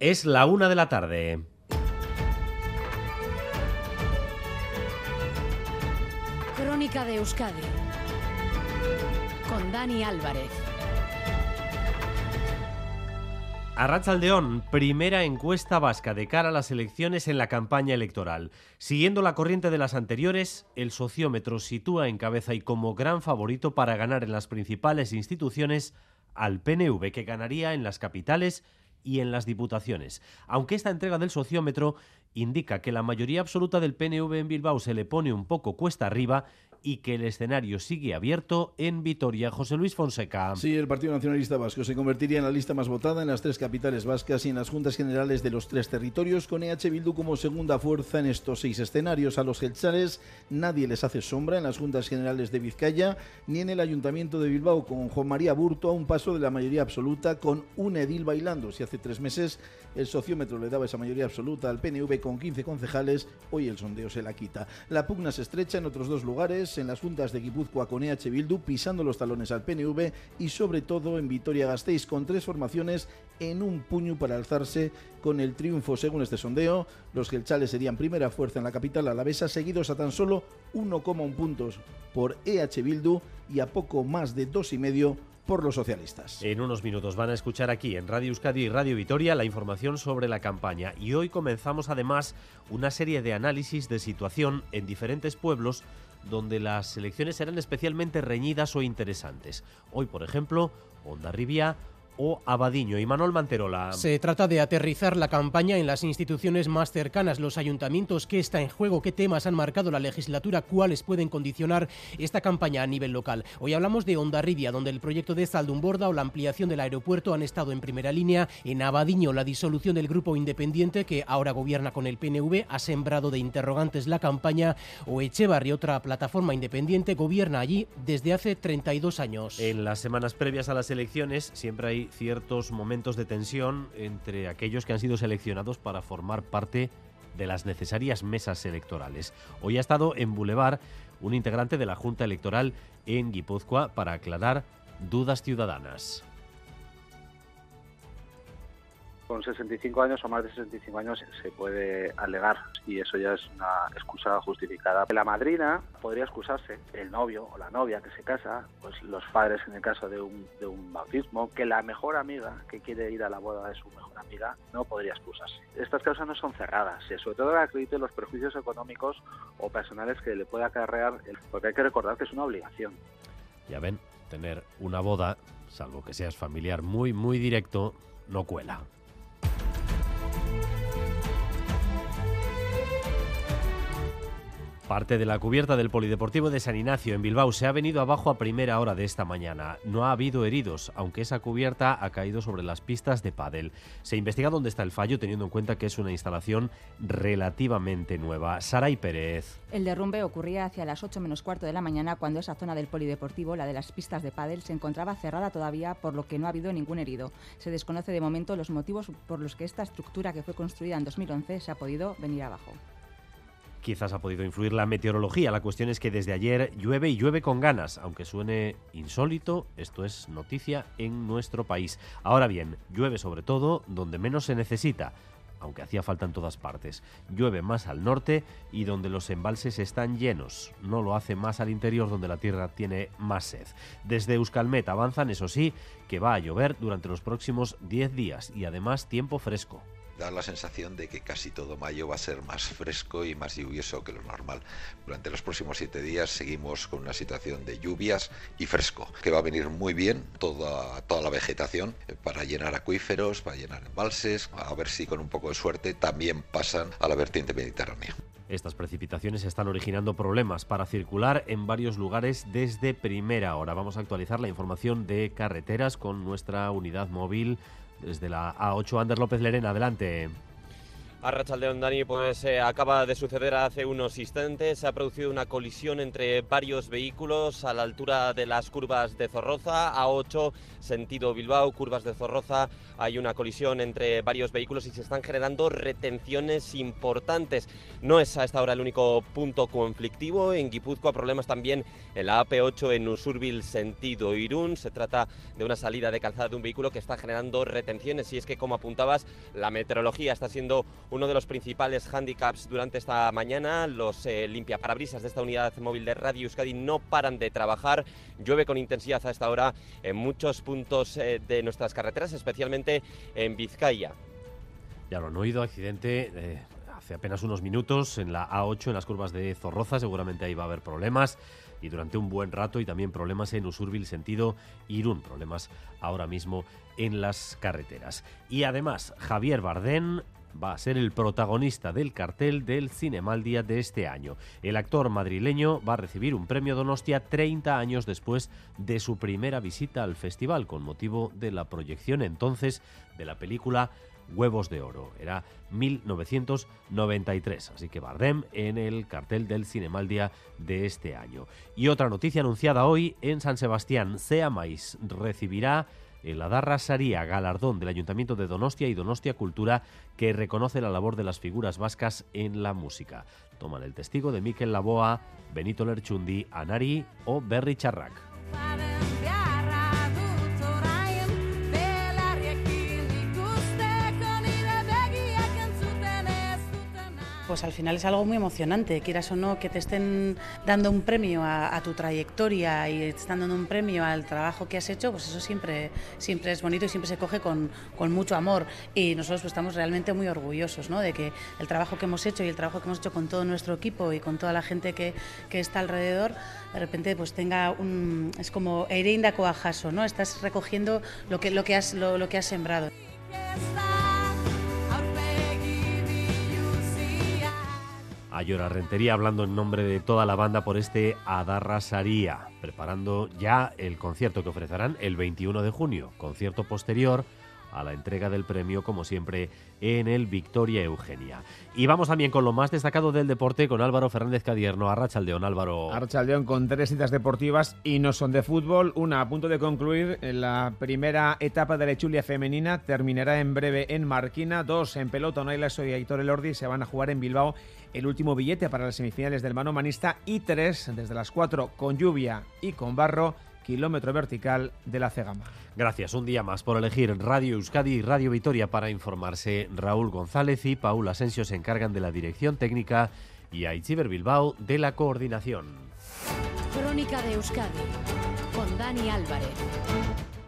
Es la una de la tarde. Crónica de Euskadi con Dani Álvarez. Arrachaldeón, primera encuesta vasca de cara a las elecciones en la campaña electoral. Siguiendo la corriente de las anteriores, el sociómetro sitúa en cabeza y como gran favorito para ganar en las principales instituciones al PNV, que ganaría en las capitales y en las diputaciones. Aunque esta entrega del sociómetro indica que la mayoría absoluta del PNV en Bilbao se le pone un poco cuesta arriba y que el escenario sigue abierto en Vitoria. José Luis Fonseca. Sí, el Partido Nacionalista Vasco se convertiría en la lista más votada en las tres capitales vascas y en las juntas generales de los tres territorios, con EH Bildu como segunda fuerza en estos seis escenarios. A los gelchales nadie les hace sombra en las juntas generales de Vizcaya ni en el Ayuntamiento de Bilbao, con Juan María Burto a un paso de la mayoría absoluta, con un edil bailando. Si hace tres meses el sociómetro le daba esa mayoría absoluta al PNV con 15 concejales, hoy el sondeo se la quita. La pugna se estrecha en otros dos lugares en las juntas de Guipúzcoa con EH Bildu, pisando los talones al PNV y sobre todo en Vitoria-Gasteiz, con tres formaciones en un puño para alzarse con el triunfo. Según este sondeo, los gelchales serían primera fuerza en la capital alavesa, seguidos a tan solo 1,1 puntos por EH Bildu y a poco más de dos y medio por los socialistas. En unos minutos van a escuchar aquí en Radio Euskadi y Radio Vitoria la información sobre la campaña y hoy comenzamos además una serie de análisis de situación en diferentes pueblos donde las elecciones serán especialmente reñidas o interesantes. Hoy, por ejemplo, Ondarribia o Abadiño. Y Manuel Manterola. Se trata de aterrizar la campaña en las instituciones más cercanas, los ayuntamientos, qué está en juego, qué temas han marcado la legislatura, cuáles pueden condicionar esta campaña a nivel local. Hoy hablamos de Ondarribia, donde el proyecto de Saldumborda o la ampliación del aeropuerto han estado en primera línea. En Abadiño, la disolución del grupo independiente, que ahora gobierna con el PNV, ha sembrado de interrogantes la campaña. O Echevarri, otra plataforma independiente, gobierna allí desde hace 32 años. En las semanas previas a las elecciones siempre hay ciertos momentos de tensión entre aquellos que han sido seleccionados para formar parte de las necesarias mesas electorales. Hoy ha estado en Boulevard un integrante de la Junta Electoral en Guipúzcoa para aclarar dudas ciudadanas con 65 años o más de 65 años se puede alegar y eso ya es una excusa justificada. La madrina podría excusarse, el novio o la novia que se casa, pues los padres en el caso de un, de un bautismo, que la mejor amiga que quiere ir a la boda de su mejor amiga no podría excusarse. Estas causas no son cerradas, sobre todo acredite los perjuicios económicos o personales que le pueda acarrear, porque hay que recordar que es una obligación. Ya ven, tener una boda, salvo que seas familiar muy, muy directo, no cuela. Parte de la cubierta del Polideportivo de San Ignacio en Bilbao se ha venido abajo a primera hora de esta mañana. No ha habido heridos, aunque esa cubierta ha caído sobre las pistas de pádel. Se investiga dónde está el fallo, teniendo en cuenta que es una instalación relativamente nueva. Saray Pérez. El derrumbe ocurría hacia las 8 menos cuarto de la mañana cuando esa zona del Polideportivo, la de las pistas de pádel, se encontraba cerrada todavía, por lo que no ha habido ningún herido. Se desconoce de momento los motivos por los que esta estructura que fue construida en 2011 se ha podido venir abajo. Quizás ha podido influir la meteorología. La cuestión es que desde ayer llueve y llueve con ganas. Aunque suene insólito, esto es noticia en nuestro país. Ahora bien, llueve sobre todo donde menos se necesita, aunque hacía falta en todas partes. Llueve más al norte y donde los embalses están llenos. No lo hace más al interior donde la tierra tiene más sed. Desde Euskalmet avanzan, eso sí, que va a llover durante los próximos 10 días y además tiempo fresco da la sensación de que casi todo mayo va a ser más fresco y más lluvioso que lo normal. Durante los próximos siete días seguimos con una situación de lluvias y fresco, que va a venir muy bien toda, toda la vegetación eh, para llenar acuíferos, para llenar embalses, a ver si con un poco de suerte también pasan a la vertiente mediterránea. Estas precipitaciones están originando problemas para circular en varios lugares desde primera hora. Vamos a actualizar la información de carreteras con nuestra unidad móvil desde la A8, Ander López Lerena, adelante. A Rachaldeón Dani, pues eh, acaba de suceder hace unos instantes. Se ha producido una colisión entre varios vehículos a la altura de las curvas de Zorroza, A8, sentido Bilbao, curvas de Zorroza. Hay una colisión entre varios vehículos y se están generando retenciones importantes. No es a esta hora el único punto conflictivo. En Guipúzcoa, problemas también en la AP8 en Usurbil, sentido Irún. Se trata de una salida de calzada de un vehículo que está generando retenciones. Y es que, como apuntabas, la meteorología está siendo uno de los principales handicaps durante esta mañana. Los eh, limpiaparabrisas de esta unidad móvil de Radio Euskadi no paran de trabajar. Llueve con intensidad a esta hora en muchos puntos eh, de nuestras carreteras, especialmente en Vizcaya. Ya lo han oído, accidente eh, hace apenas unos minutos en la A8 en las curvas de Zorroza. Seguramente ahí va a haber problemas y durante un buen rato y también problemas en Usurbil sentido Irún, problemas ahora mismo en las carreteras. Y además, Javier Bardén va a ser el protagonista del cartel del Cinemaldia de este año. El actor madrileño va a recibir un premio Donostia 30 años después de su primera visita al festival, con motivo de la proyección entonces de la película Huevos de Oro. Era 1993, así que Bardem en el cartel del Cinemaldia de este año. Y otra noticia anunciada hoy en San Sebastián, Seamais recibirá el Adarra Saría, galardón del Ayuntamiento de Donostia y Donostia Cultura, que reconoce la labor de las figuras vascas en la música. Toman el testigo de Miquel Laboa, Benito Lerchundi, Anari o Berry Charrac. Pues al final es algo muy emocionante, quieras o no, que te estén dando un premio a, tu trayectoria y te están dando un premio al trabajo que has hecho, pues eso siempre, siempre es bonito y siempre se coge con, mucho amor. Y nosotros pues, estamos realmente muy orgullosos ¿no? de que el trabajo que hemos hecho y el trabajo que hemos hecho con todo nuestro equipo y con toda la gente que, está alrededor, de repente pues tenga un... es como Eireinda Coajaso, ¿no? Estás recogiendo lo que, has, lo que has sembrado. Ayora Rentería hablando en nombre de toda la banda por este Adarrasaría, preparando ya el concierto que ofrecerán el 21 de junio, concierto posterior a la entrega del premio, como siempre, en el Victoria Eugenia. Y vamos también con lo más destacado del deporte con Álvaro Fernández Cadierno, Arrachaldeón. Álvaro. Arrachaldeón con tres citas deportivas y no son de fútbol. Una a punto de concluir la primera etapa de la Echulia femenina. Terminará en breve en Marquina. Dos en pelota, Naila y Aitor Elordi se van a jugar en Bilbao el último billete para las semifinales del mano manista y tres desde las cuatro con lluvia y con barro kilómetro vertical de la Cegama. Gracias un día más por elegir Radio Euskadi y Radio Vitoria para informarse. Raúl González y Paul Asensio se encargan de la dirección técnica y Aichiber Bilbao de la coordinación. Crónica de Euskadi con Dani Álvarez.